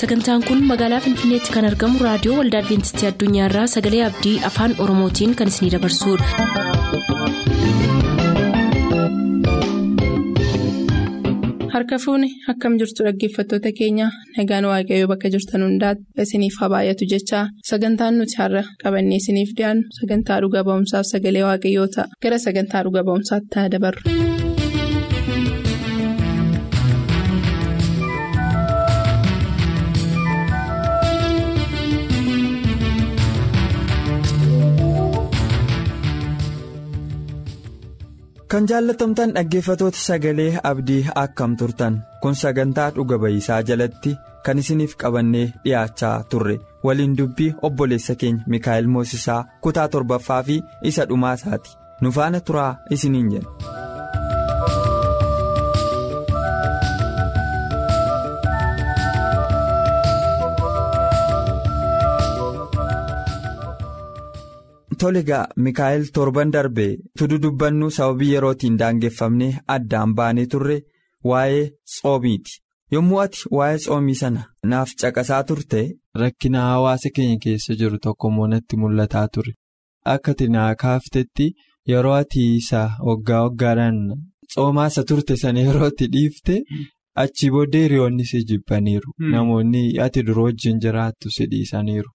sagantaan kun magaalaa finfinneetti kan argamu raadiyoo waldaa adventistii addunyaarraa sagalee abdii afaan oromootiin kan isinidabarsudha. harka fuuni akkam jirtu dhaggeeffattoota keenya nagaan waaqayyoo bakka jirtan hundaati isiniif haa baay'atu jechaa sagantaan nuti har'a qabannee isiniif dhiyaannu sagantaa dhuga ba'umsaaf sagalee waaqayyoo ta'a gara sagantaa dhuga ba'umsaatti haa dabarru. Kan jaallatamtan dhaggeeffatoota sagalee abdii akkam turtan. Kun sagantaa dhuga ba'iisaa jalatti kan isiniif qabannee dhiyaachaa turre. Waliin dubbii obboleessa keenya mikaa'el moosisaa kutaa torbaffaa fi isa dhumaa isaati. Nu faana turaa isiniin jenna. Tole egaa mikaa'el torban darbe tudu dubbannu sababii yerootiin daangeffamne addaan baanee turre waa'ee tsoomiiti yommuu ati waa'ee tsoomii sana naaf caqasaa turte. Rakkina hawaasa keenya keessa jiru tokko immoo natti mul'ataa ture akka ati naa kaaftetti yeroo ati isa waggaa waggaadhaan tsoomaa isa turte sana yeroo ati dhiifte. Achii booddee hiriyoonni si jibbaniiru. Namoonni ati dura wajjin jiraattu si dhiisaniiru.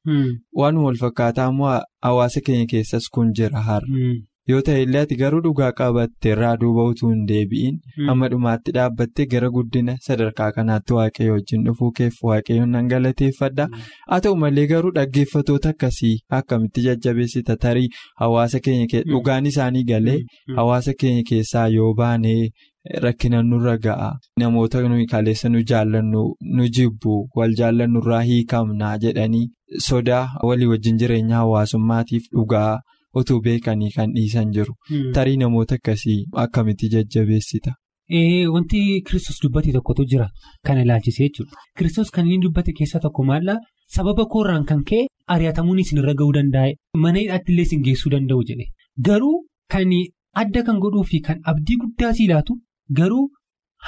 Waanuma wal fakkaataa immoo hawaasa keenya keessas kun jira har'a. Yoo ta'e illee ati garuu dhugaa qabatte irraa duuba utuu hin deebi'in amma dhumaatti dhaabbattee gara guddina sadarkaa kanaatti waaqayyo wajjin dhufuu keef waaqayyoon nan galateeffadha. Haa ta'u malee garuu dhaggeeffatoota akkasii akkamitti jajjabeessita tarii hawaasa keenya dhugaan isaanii galee hawaasa keenya keessaa yoo baanee. Rakkina nurra ga'a namoota nuyi kaleessa nu jaallannu nu jibbu wal jaallannurraa hiikamnaa jedhanii sodaa walii wajjin jireenya hawaasummaatiif dhugaa utuu beekanii kan dhiisan jiru tarii namoota akkasii akkamitti jajjabeessita. Wanti Kiristoos dubbate tokkotu jira kana ilaalchisee jechuudha. Kiristoos kan inni dubbate keessaa tokko maallaa sababa koorraan kan ka'e ari'atamuun isinirra ga'uu danda'e mana hidhaatti illee isin geessuu danda'u jedhe garuu kan adda kan godhuu fi kan abdii guddaa sii laatu. Garuu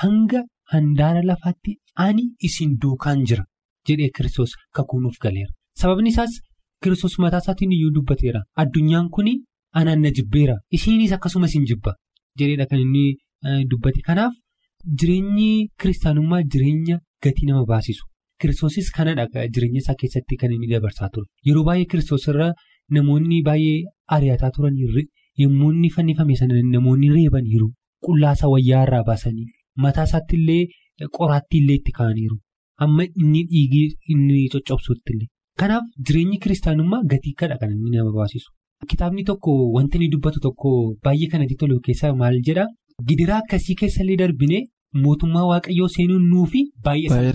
hanga handaara lafaatti ani isin duukaan jira jedhee Kiristoos kakuunuuf galeera. Sababni isaas Kiristoos mataa isaatiin iyyuu dubbateera. Addunyaan kun anaan na jibbeera. Isiinis akkasuma isin jibba jedheedha kan inni dubbate. Kanaaf jireenyi kiristaanummaa jireenya gatii nama baasisu. Kiristoosis kanadha jireenya isaa keessatti kan inni dabarsaa ture. Yeroo baay'ee Kiristoos irra namoonni baay'ee ari'ataa turan yommuu inni fannifame sana namoonni reebaniiru. Qullaasaa wayyaa irraa baasanii mataa isaatti illee qoraattii illee itti kaa'aniiru. Amma inni dhiigii inni coccobsuutti illee. Kanaaf jireenyi kiristaanummaa gatii kadha kan inni nama baasisu. Kitaabni tokko wanti inni dubbatu tokko baay'ee kanatti tolu keessaa maal jedhaa gidiraa akkasii keessa illee darbinee mootummaa waaqayyoo seenuun nuufi baay'ee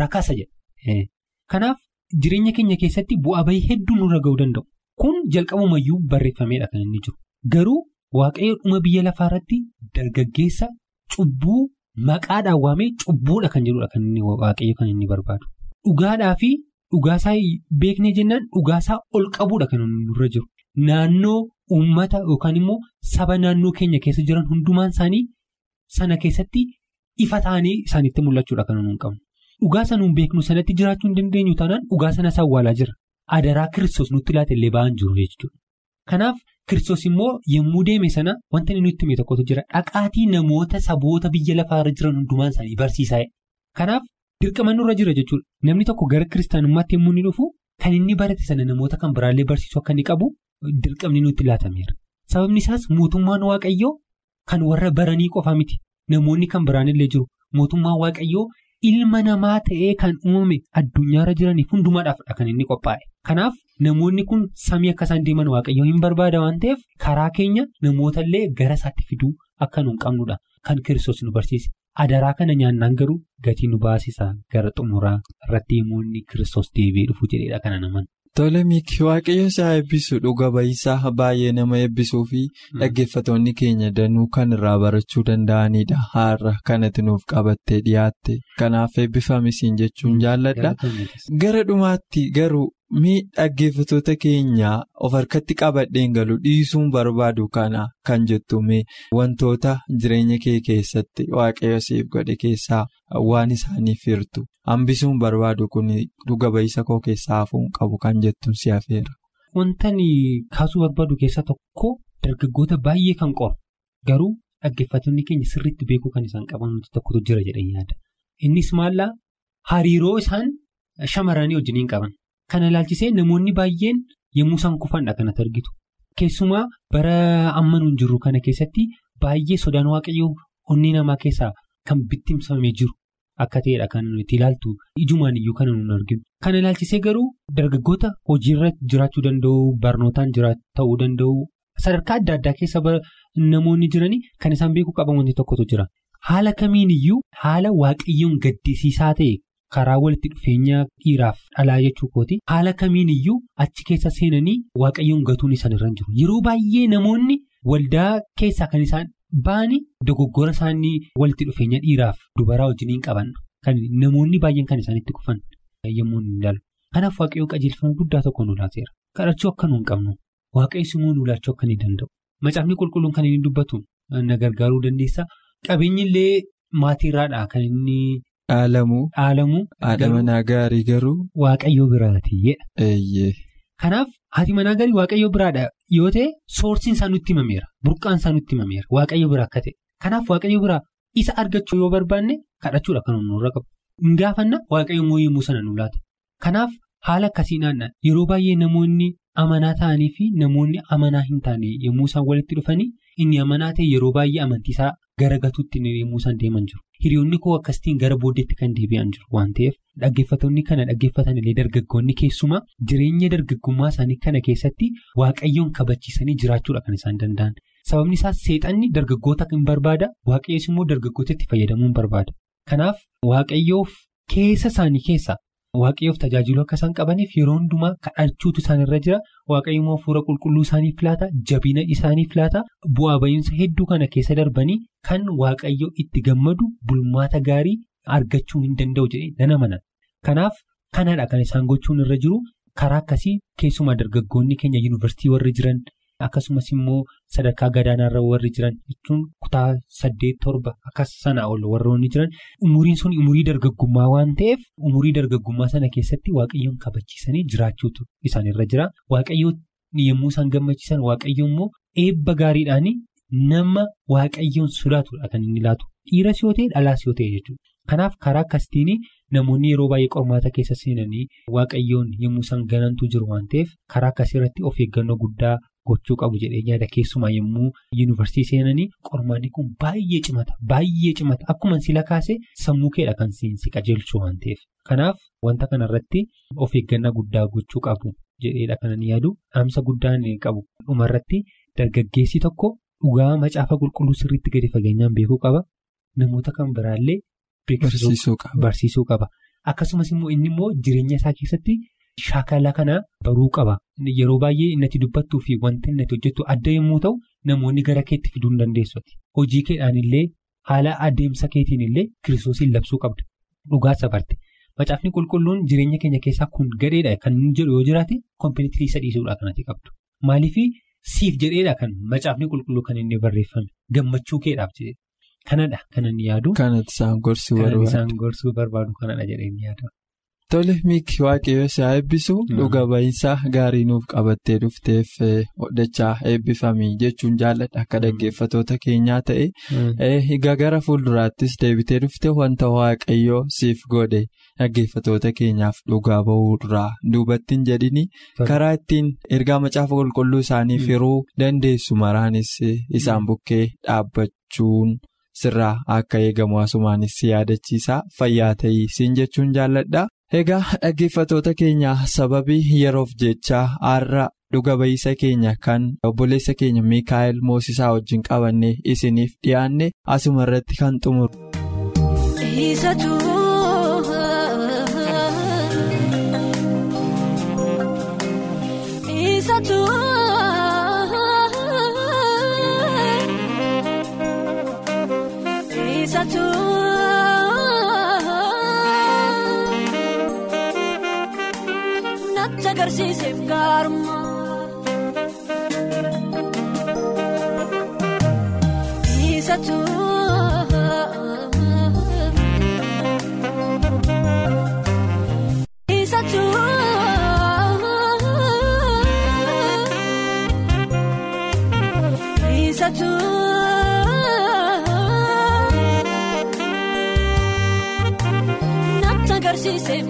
rakasa jedha. Kanaaf jireenya keenya keessatti bu'aa bahii hedduu nurra ga'uu danda'u. Kun jalqabumayyuu barreeffameedha kan inni jiru. Garuu. Waaqayyo dhuma biyya lafaa irratti dargaggeessa cubbuu maqaadhaan waamee cubbuudha kan jedhudha kan inni waaqayyo kan inni barbaadu. Dhugaadhaa fi dhugaasaa beeknee jennaan dhugaasaa ol qabuudha kan nurra jiru. Naannoo uummata yookaan immoo saba naannoo keenya keessa jiran hundumaan isaanii sana keessatti ifa ta'anii isaanitti mul'achuudha kan nuun qabnu. Dhugaa sanuun beeknu sanatti jiraachuu hin dandeenyu taanaan dhugaa sanas awwaalaa jira. Adaraa kiristoos nutti laata illee ba'an jiru jechuudha. Kanaaf. Kiristoos immoo yommuu deeme sana wanta inni nutti hime tokkotu jira dhaqaatii namoota saboota biyya lafaarra jiran hundumaan isaanii barsiisaa kanaaf dirqama nurra jira jechuudha namni tokko gara kiristaanummaatti yommuu inni dhufu kan inni barate sana namoota kan biraallee barsiisuu akka inni qabu dirqamni nutti laatameera sababni isaas mootummaan waaqayyoo kan warra baranii qofa miti namoonni kan biraanillee jiru mootummaan waaqayyoo ilma namaa ta'ee kan uumame addunyaarra jiraniif hundumaadhaafdha kan inni qophaa'e kanaaf. Namoonni kun samii akka isaan deeman waaqayyoo hin barbaada waan ta'eef karaa keenya namoota illee gara isaatti fiduu akka nu hin qabnudha kan kiristoos nu barsiise. Adaraa kana nyaannaan garuu gatii nu baasisa gara xumuraa irratti himoonni kiristoos deebi'ee dhufu jedheedha kana naman. Tole miiki waaqayyo isaa eebbisu dhuga ba'iisaa baay'ee nama eebbisuu fi dhaggeeffatoonni keenya danuu kan irraa barachuu danda'anidha. Har'a kanatti nuuf qabattee dhiyaatte kanaaf eebbifamisiin jechuun jaalladha. Gara dhumaatti garuu miidhaggeeffatoota keenya of harkatti qabadheen galu dhiisuun barbaadu kana kan jettume wantoota jireenya kee keessatti waaqayyo siif godhe keessaa waan isaaniif hirtu hambisuun barbaadu kun dhuga ba'isa koo keessaa hafuun qabu kan jettuun si hafeera. Wantani kaasuu barbaadu keessaa tokko dargaggoota baay'ee kan qoru garuu dhaggeeffattoonni keenya sirriitti beekuu kan isaan qaban tokkotu jira jedhanii yaada. Innis maallaa hariiroo isaan shamarranii wajjiniin qaban. Kana ilaalchisee namoonni baay'een yommuu isaan kufanidha kanatti argitu. Keessumaa bara amma nuun jirru kana keessatti baay'ee sodaan waaqayyoo onnee namaa keessaa kan bittimsamee jiru akka ta'edha kan nuti ilaaltu ijumaan iyyuu kana nuun arginu. Kana ilaalchisee garuu dargaggoota hojiirra jiraachuu danda'u barnootaan ta'uu danda'u sadarkaa adda addaa keessa namoonni jiranii kan isaan beekuu qaban wanti tokkotu jira. Haala kamiin iyyuu haala waaqayyoon gaddisiisaa ta'e. Karaa walitti dhufeenya dhiiraaf dhalaa jechuu kooti. Haala kamiin iyyuu achi keessa seenanii waaqayyoon gatuun isaan irra jiru. Yeroo baay'ee namoonni waldaa keessaa kan isaan ba'anii dogoggora isaanii walitti dhufeenya dhiiraaf dubaraa wajjiniin qaban. Kan namoonni baay'een kan isaanitti kufan yommuu hin ilaalu. Kanaaf waaqayyoo qajeelfama guddaa tokko nu laateera kadhachuu akka nu hin qabnu. Waaqayyo immoo nu laachuu akka ni danda'u. Macaafni qulqulluun kan inni dubbatu na gargaaruu dandeessa. Qabeenyi illee maatiirraadha kan inni. Dhaalamuu. Dhaalamuu. Haadha manaa gaarii garuu. Waaqayyoo biraati jedha. Kanaaf haati manaa gaarii waaqayyoo biraadha yoo ta'e soorsiin isaa nutti himameera burqaan isaa nutti himameera waaqayyoo biraa akka ta'e kanaaf waaqayyoo biraa isa argachuu yoo barbaanne kadhachuudha kan nurra qabu gaafanna waaqayyoo immoo yommuu sana nu laata kanaaf haala akkasiidhaan yeroo baay'ee namoonni amanaa ta'anii fi namoonni amanaa hin taane yommuu isaan walitti dhufanii inni amanaa ta'e yeroo baay'ee amantiisaa gara gatuutti yommuu isaan deeman jiru. Hiriyoonni koo akkasitiin gara booddeetti kan deebi'an jiru waan ta'eef dhaggeeffattoonni kana dhaggeeffatan illee dargaggoonni keessumaa jireenya dargaggummaa isaanii kana keessatti waaqayyoon kabachiisanii jiraachuudha kan isaan danda'an. Sababni isaas seexanni dargaggoota hin barbaada waaqayyoos immoo dargaggoota itti fayyadamuu hin barbaada. Kanaaf waaqayyoof keessa isaanii keessa waaqayyoof tajaajiluu akka isaan qabaniif yeroo hundumaa kadhachuutu isaanirra jira. Waaqayyo immoo fuula qulqulluu isaaniif laata jabina isaaniif laata bu'aa ba'iinsa hedduu kana keessa darbanii kan waaqayyo itti gammadu bulmaata gaarii argachuu hin danda'u jedhee nan amana. Kanaaf kanadha kan isaan gochuun irra jiru karaa akkasii keessumaa dargaggoonni keenya yuunivarsiitii warri jiran akkasumas immoo sadarkaa gadaanaarra warri jiran jechuun kutaa saddeet torba akkas sana ol warroonni jiran. Umuriin sun umurii dargaggummaa waan ta'eef umurii dargaggummaa sana keessatti waaqayyoon kabachiisanii jiraachuutu isaanirra jira. Waaqayyoo yommuu isaan gammachiisan waaqayyo immoo eebba gaariidhaan nama waaqayyoon sodaatudha kan inni laatu. Dhiiras yoo ta'e dhalaas yoo ta'e jechuudha. Kanaaf karaa akkasitiin namoonni yeroo baay'ee qormaata keessa seenanii waaqayyoon yommuu isaan ganantu jiru waan ta'eef karaa akkasii irratti of eeggannoo guddaa gochuu qabu jedhee yaada keessumaa yommuu yuunivarsiitii seenanii qormaanni kun baay'ee cimata baay'ee cimata. Akkuma sila kaase sammuu keedha kan si qajeelchu waan ta'eef. Kanaaf wanta kanarratti of eeggannaa guddaa gochuu qabu jedheedha kanan yaadu. Dhaamsa guddaan qabu. Dhumarratti dargaggeessi tokko dhugaa macaafa qulqulluu sirriitti gadi fageenyaan beekuu qaba. Namoota kan biraallee. Barsiisuu qaba. Akkasumas immoo inni immoo jireenya isaa keessatti shaakala kana baruu qaba. Yeroo baay'ee inni itti dubbattuu fi wanti inni itti hojjetu adda yommuu ta'u namoonni gara keetti fiduu hin dandeessuuti. Hojii keedhaan illee haala adeemsa keetiin illee kiristoosiin labsuu qabda. Dhugaa sabarte. Macaafni qulqulluun jireenya keenya keessaa kun gadheedha kan inni jedhu yoo jiraate kompiitrii isa dhiisuudha kanatti qabdu. Maaliif siif jedheedha kan macaafni qulqulluu kan inni barreeffame gammachuu keedhaaf jedhe. Kanadha kan inni yaadu. Kanatti isaan gorsuu barbaadu. Kan isaan gorsuu barbaadu kanadha jedhee. Tole miiki waaqayyo isaa eebbisu dhuga ba'iinsa gaarii nuuf qabattee dhufteef hodhachaa eebbifamii jechuun jaalladha. Akka dhaggeeffatoota keenyaa ta'e. Egaa gara fuulduraattis deebitee dhufte wanta waaqayyo siif godhe dhaggeeffatoota keenyaaf dhugaa bahuurraa duubatti hin jedhini karaa ittiin ergaa macaafa qulqulluu isaaniif yeroo dandeessu maraanis isaan bukkee dhaabbachuun. Sirraa akka eegamu asumaanis si yaadachiisa. Fayyaa ta'ii siin jechuun jaalladha. Egaa dhaggeeffatoota keenya sababii yeroof jecha har'a dhuga ba'iisa keenya kan obboleessa keenya Miikaa'el Moosisaa wajjin qabannee isiniif dhiyaanne asuma irratti kan xumuru. Agarsiiseef gaarummaa. Isatu Isatu Isatu Natti agarsiiseef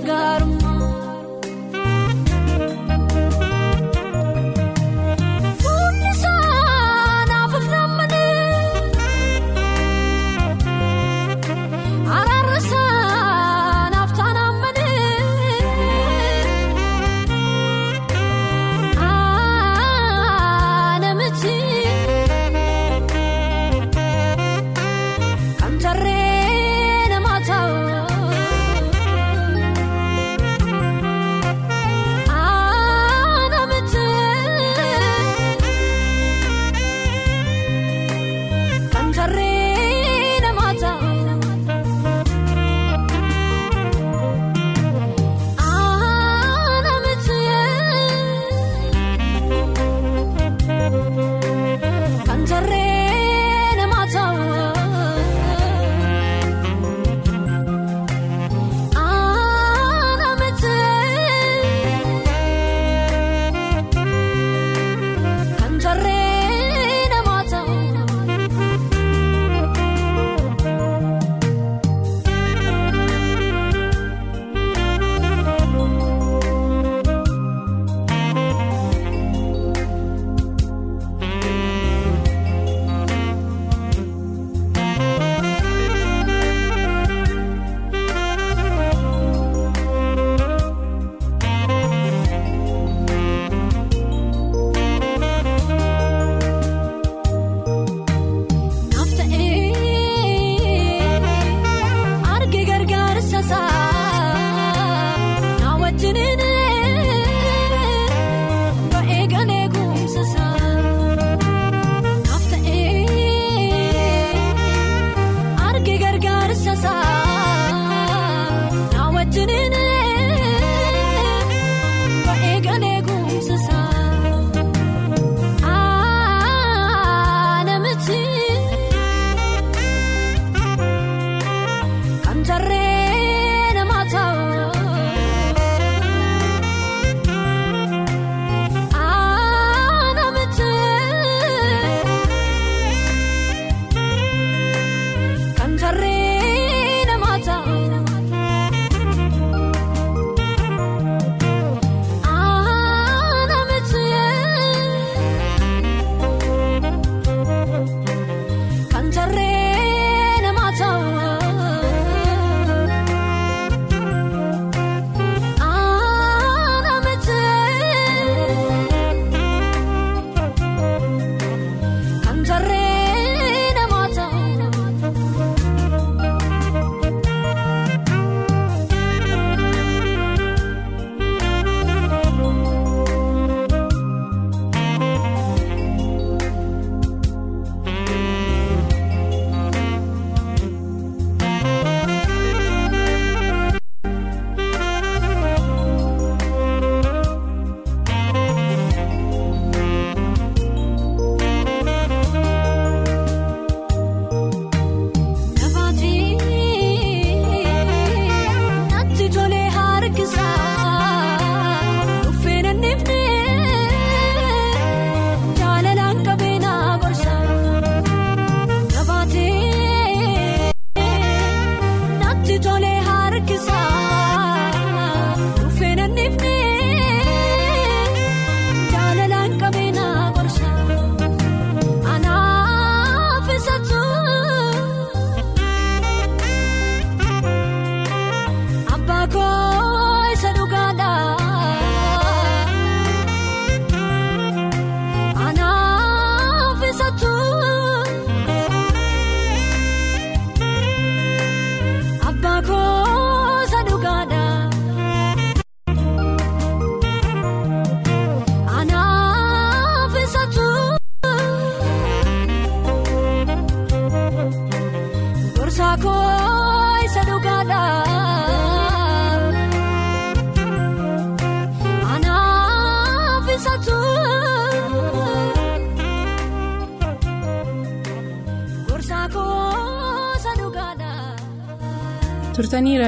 kan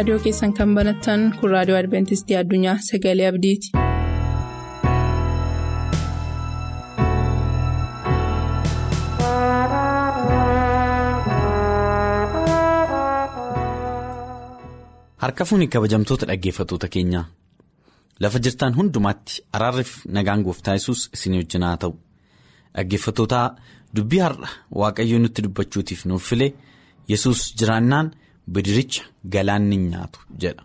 raadiyoo keessan kan banattan kun raadiyoo adventistii addunyaa sagalee abdiiti. Harka fuuni kabajamtoota dhaggeeffatoota keenyaa lafa jirtan hundumaatti araarriif nagaan gooftaa yesus isin wajjin haa ta'u dhaggeeffatootaa dubbii har'a waaqayyoo nutti dubbachuutiif nuuf file yesus jiraannaan bidiricha galaanni hin nyaatu jedha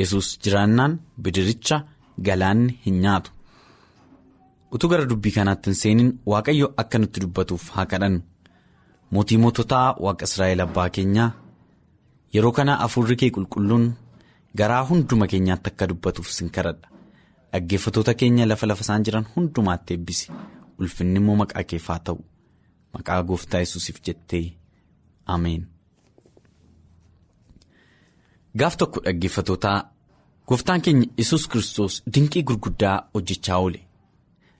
yesus jiraannaan bidiricha galaanni hin nyaatu utuu gara dubbii kanaatti hin seenin waaqayyo akka nutti dubbatuuf haa kadhannu mootii moototaa waaqa israa'el abbaa keenyaa. yeroo kana afurri kee qulqulluun garaa hunduma keenyaatti akka dubbatuuf sin kadhadha dhaggeeffatoota keenya lafa lafa isaan jiran hundumaatti eebbisi ulfinni immoo maqaa keef haa ta'u maqaa gooftaa yesuusiif jettee ameen. Gaaf tokko dhaggeeffatootaa gooftaan keenya yesus kiristoos dinqii gurguddaa hojjechaa oole.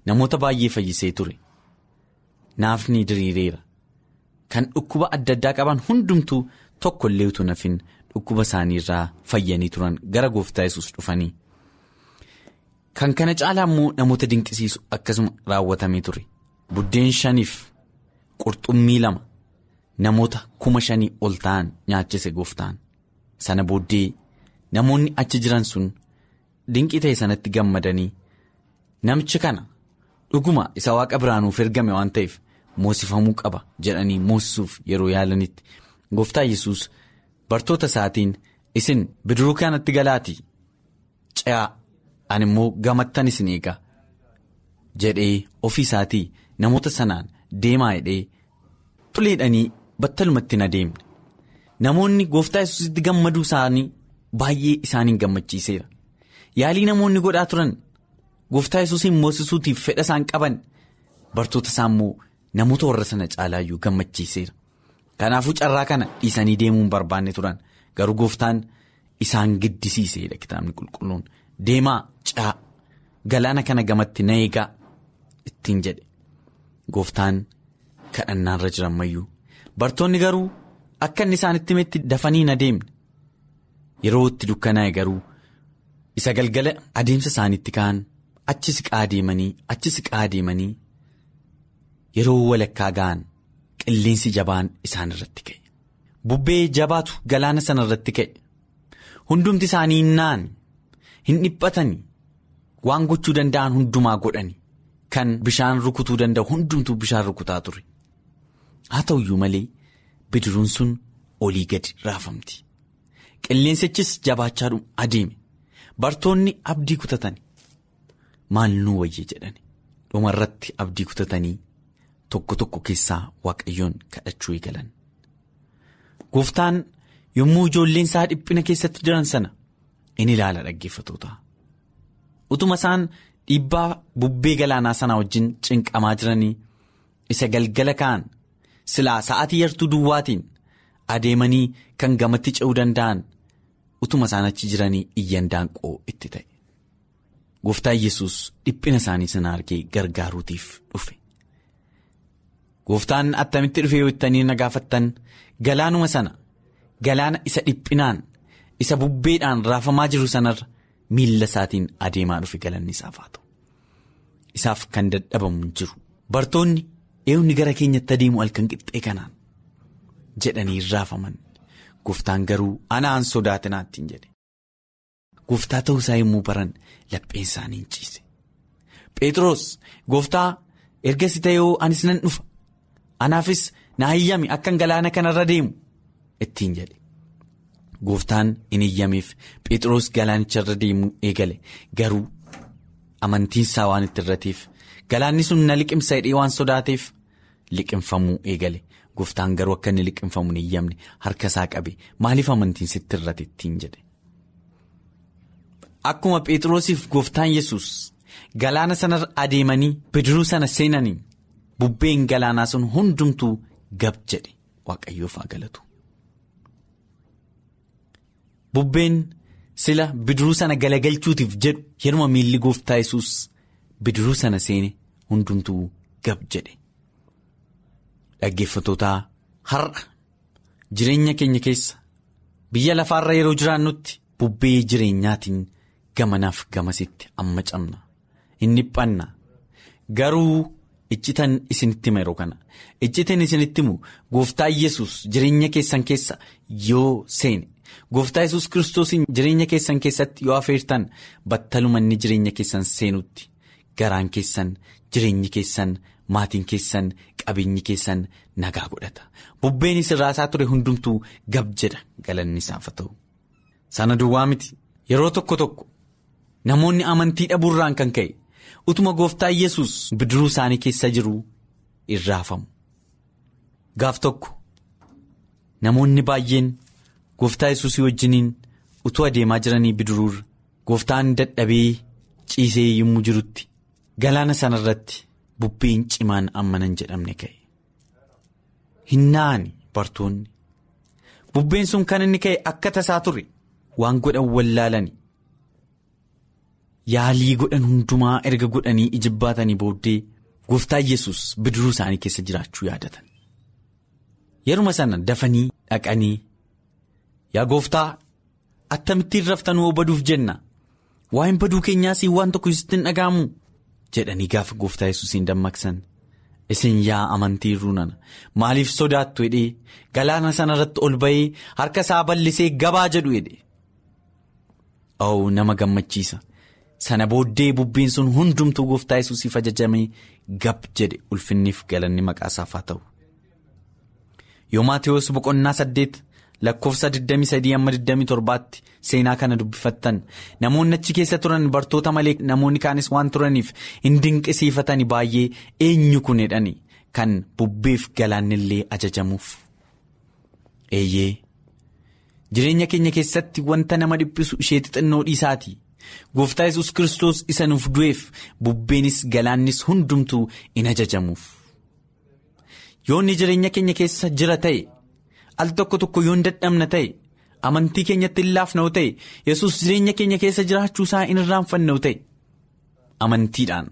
Namoota baay'ee fayyisee ture. Naafni diriireera. Kan dhukkuba adda addaa qaban hundumtuu. tokko illee utuu nafin dhukkuba isaanii irraa fayyanii turan gara gooftaa yesus dhufanii. Kan kana caalaa immoo namoota dinqisiisu akkasuma raawwatamee ture. Buddeen shaniif qurxummii lama. Namoota kuma shanii ol ta'an nyaachise gooftaan sana booddee namoonni achi jiran sun dinqii ta'e sanatti gammadanii namichi kana dhuguma isa waaqa biraanuuf ergame waan ta'eef moosifamuu qaba jedhanii moosisuuf yeroo yaalanitti. Gooftaa yesus bartoota isaatiin isin bidiruu kanatti galaatii ce'aa ani immoo gamattan isin eegaa jedhee ofii isaatii namoota sanaan deemaa jedhee tuleedhanii battalumatti na deemne namoonni gooftaa yesusitti gammaduu isaanii baay'ee isaaniin gammachiiseera. Yaalii namoonni godhaa turan gooftaa yesusiin moosisuutiif fedha isaan qaban bartoota isaa immoo namoota warra sana caalaayyuu gammachiiseera. Kanaafuu carraa kana dhiisanii deemuun barbaanne turan garuu gooftaan isaan giddisiiseedha kitaabni qulqulluun. Deemaa ce'aa galaana kana gamatti na eegaa ittiin jedhe. Gooftaan kadhannaarra jiran mayyuu. Bartoonni garuu akka inni isaanitti himetti dafanii na deemne yeroo itti dukkanaa'e garuu isa galgala adeemsa isaaniitti ka'an achi siqaa deemanii achi siqaa deemanii yeroo walakkaa ga'an. Qilleensi jabaan isaan irratti ka'e bubbee jabaatu galaana sana irratti ka'e hundumti isaanii naan hin dhiphatanii waan gochuu danda'an hundumaa godhani kan bishaan rukutuu danda'u hundumtuu bishaan rukutaa ture haa ta'uyyuu malee bidiruun sun olii gadi raafamti. Qilleensichis jabaachaa adeeme. Bartoonni abdii kutatani. Maal nuu wayye jedhani? Dhumarratti abdii kutatanii. Tokko tokko keessaa waaqayyoon kadhachuu eegalan. Gooftaan yommuu ijoolleen isaa dhiphina keessatti jiran sana in ilaala dhaggeeffatoota. Utuma isaan dhiibbaa bubbee galaanaa sanaa wajjin cinqamaa jiranii isa galgala ka'an silaa sa'aatii yartuu duwwaatiin adeemanii kan gamatti ce'uu danda'an utuma isaan achi jiranii iyyan daanqoo itti ta'e gooftaan yesus dhiphina isaanii sana argee gargaaruutiif dhufe. Gooftaan attamitti dhufee yoo ittanii na gaafattan galaanuma sana galaana isa dhiphinaan isa bubbeedhaan raafamaa jiru sanarra miilla isaatiin adeemaa dhufe galanni isaaf haa ta'u. Isaaf kan dadhabamu jiru. Bartoonni eewni gara keenyatti adeemu halkan qixxee kanaan jedhanii raafaman gooftaan garuu anaan sodaatinaattiin jedhe. Gooftaa ta'uu isaa yommuu baran lapheen isaanii hin ciise. Phexros gooftaa ergasii ta'ee anis nan dhufa. Anaafis na hayyami akkan galaana kanarra deemu ittiin jedhe gooftaan hin hayyameef phexros galaanicharra deemuu eegale garuu amantiinsaa waan itti irrateef galaanni sun na liqimsa hidhee waan sodaateef liqimfamuu eegale gooftaan garuu akka inni liqimfamu hin hayyamne harka isaa qabe maaliif amantiin sitti irrate ittiin jedhe. Akkuma phexrosiif gooftaan yesus galaana sanarra adeemanii bidiruu sana seenanii. Bubbeen galaanaa sun hundumtuu gab jedhe waaqayyoof haa galatu. Bubbeen sila bidiruu sana galagalchuutiif jedhu yeruma miilli gooftaa yesus bidiruu sana seene hundumtuu gab jedhe. Dhaggeeffatootaa har'a jireenya keenya keessa. Biyya lafaarra yeroo jiraannutti bubbee jireenyaatiin gamanaaf gamasitti amma cabna. Hin dhiphanna garuu iccitan isinitti hima yeroo kana. Iccitan isinitti himu gooftaa yesus jireenya keessan keessa yoo seene gooftaa yesus kiristoosiin jireenya keessan keessatti yoo afeertan battalumanni jireenya keessan seenutti garaan keessan jireenyi keessan maatiin keessan qabeenyi keessan nagaa godhata. Bubbeen isirraasaa ture hundumtuu gab jedha galanni isaaf ta'u. Sana duwwaa miti. Yeroo tokko tokko namoonni amantii dhabuurraan kan ka'e utuma gooftaa yesus bidiruu isaanii keessa jiru irraafamu gaaf tokko namoonni baay'een gooftaa yesus wajjiniin utuu adeemaa jiranii bidiruurra gooftaan dadhabee ciisee yommuu jirutti galaana sana irratti bubbeen cimaan ammanan jedhamne ka'e. Hin naani bartoonni. Bubbeen sun kan inni ka'e akka tasaa ture waan godhan wallaalani. Yaalii godhan hundumaa erga godhanii ijibbaatanii booddee gooftaa yesus bidiruu isaanii keessa jiraachuu yaadatan. Yeruma sana dafanii dhaqanii yaa gooftaa attamittiin raftanuu baduuf jenna. Waa'een baduu keenyaas waan tokko isitti hin dhaga'amu jedhanii gaafa gooftaa yesuusiin dammaqsan. Isin yaa amantii ruunana. Maaliif sodaattu jedhee galaana sana irratti ol ba'ee harka isaa bal'isee gabaa jedhu jedhe oo nama gammachiisa. Sana booddee bubbeen sun hundumtuu gooftaa yesuusiif ajajamee gab jedhe ulfinniif galanni maqaa isaaf haa ta'u. Yoo maatewos boqonnaa saddeet lakkoofsa 23-27tti seenaa kana dubbifattan. Namoonni achi keessa turan bartoota malee namoonni kaanis waan turaniif hin dinqisiifatani baay'ee eenyu kun jedhani. Kan bubbeef galaannillee ajajamuuf. Eeyyee. Jireenya keenya keessatti wanta nama dhiphisu ishee xixinnoo dhiisaati. Gooftaa yesus kiristoos isa nuuf du'eef bubbeenis galaannis hundumtuu in ajajamuuf. Yoonni jireenya keenya keessa jira ta'e. Al tokko tokko yoo hin dadhabna ta'e amantii keenyatti hin laafna'u ta'e yesus jireenya keenya keessa jiraachuu isaa hin irraanfanna'u ta'e amantiidhaan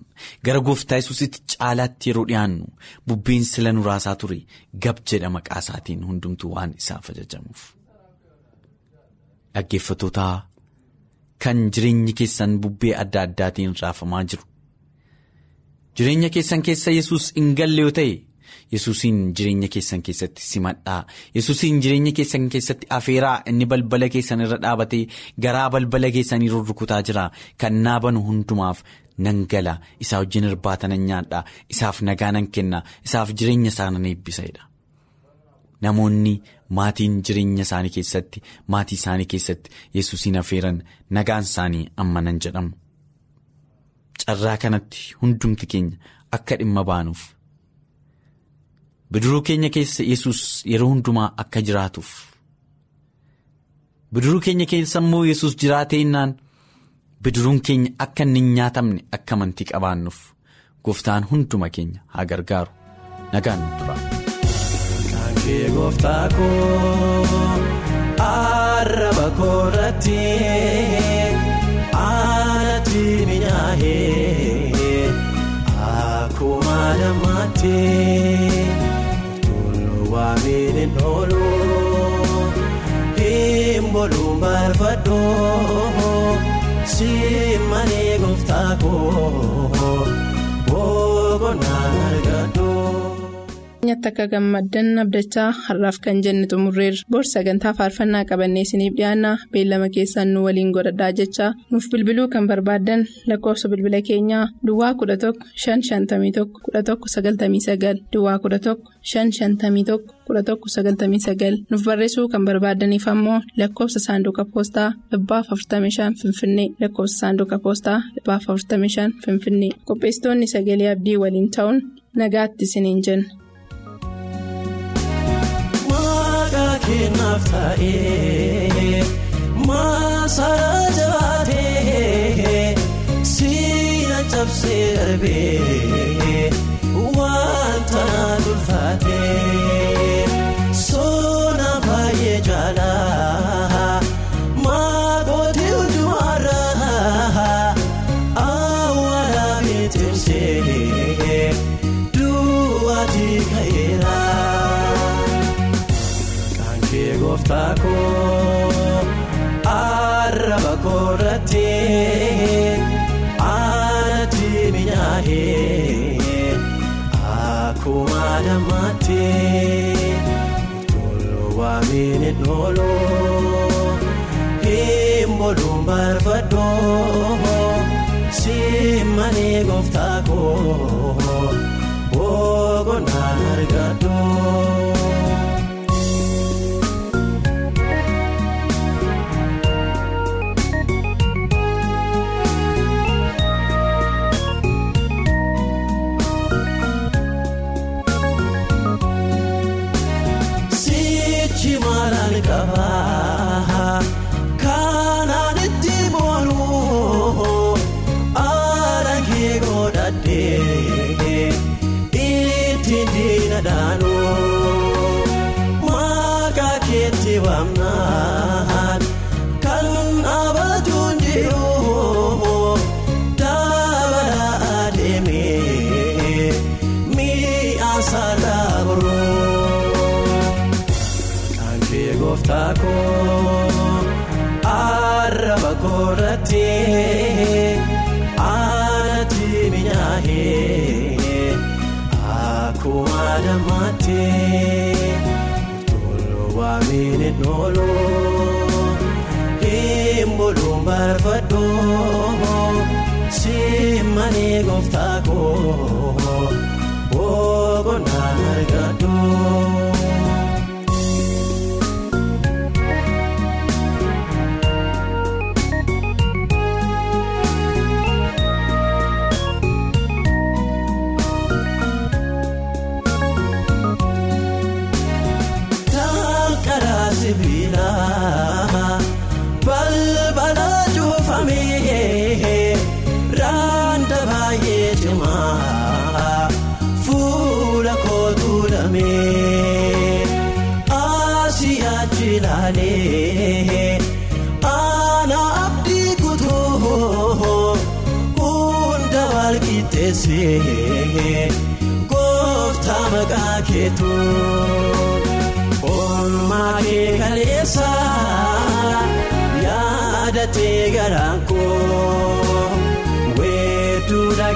gara gooftaa yesusitti caalaatti yeroo dhiyaannu bubbeen sila nuraasaa ture gab jedha maqaa isaatiin hundumtuu waan isaaf ajajamuuf. dhaggeeffatootaa kan jireenyi keessan bubbee adda addaatiin raafamaa jiru jireenya keessan keessa yesus hin galle yoo ta'e. Yesuusiin jireenya keessan keessatti simadhaa. Yesuusiin jireenya keessan keessatti afeeraa inni balbala keessan irra dhaabatee garaa balbala keessanii rurrukutaa jira. Kan naabanu hundumaaf nan gala. Isaa wajjin irbaata nan nyaadhaa isaaf nagaa nan kenna. Isaaf jireenya isaa nan eebbisadha namoonni maatiin jireenya isaanii keessatti maatii isaanii keessatti yesuusiin afeeran nagaan isaanii amma nan jedhamu. Carraa kanatti hundumti keenya akka dhimma baanuuf. Bidiruu keenya keessa yesus yeroo hundumaa akka jiraatuuf bidiruu keenya keessa immoo yesus jiraatee innaan bidiruun keenya akka inni hin nyaatamne akka amantii qabaannuuf gooftaan hunduma keenya haa gargaaru nagaan tura. Kee gooftaa koo arraba koorratti aanatti minyaa'ee akkuma namaatti. Waamini noolu himbooluun barbaadoo simmanii gooftaa koo boqonnaan argadoo. Nyaata akka gammaddan abdachaa har'aaf kan jenne xumurreerra. Bor sagantaa faarfannaa qabannee isiniif dhiyaanna. Beellama keessaan nu waliin godhadhaa jechaa nuuf bilbiluu kan barbaaddan lakkoofsa bilbila keenyaa duwwaa 11 551 1199 duwwaa 11 551 1199 nuuf barreessuu kan barbaadaniif ammoo lakkoofsa saanduqa poostaa dhibbaaf 45 finfinnee. Lakkoofsa saanduqa poostaa dhibbaaf 45 finfinnee. Qopheessitoonni sagalee abdii waliin ta'uun nagaatti isiniin jenna. Keenaaf taa'ee maasaraa jabaatee siina cabsee darbee wanta ulfaatee soona baay'ee jaalaa Gooftaa koo koorratti aanatti minyaa'ee akkuma dammaatti tolwaamiin nooloo himbooluun barbaadoo simmanii gooftaa koo boqonnaa argadoo.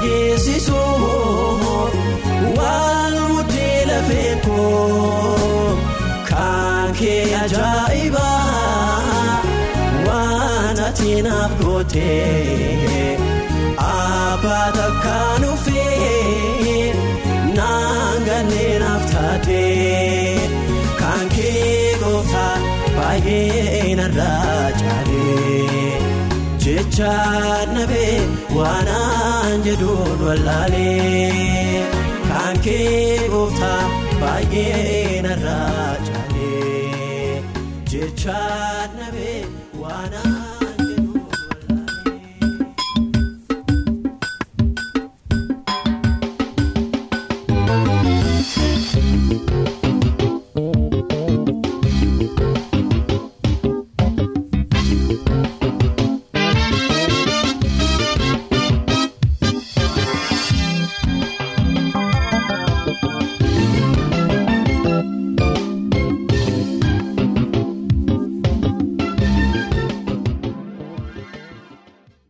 Dhageessisuu waan mudee lafee koo kan kee ajaa'ibaa waan ati naaf gootee abbaa takkaan ufee naan ganneen naaf taatee. Kan kee gooftaa baay'ee narraa caalee jecha nabee waanaan jedhuun wallaalee kan kee gooftaa baay'ee narraa caalee jecha nabee waanaan.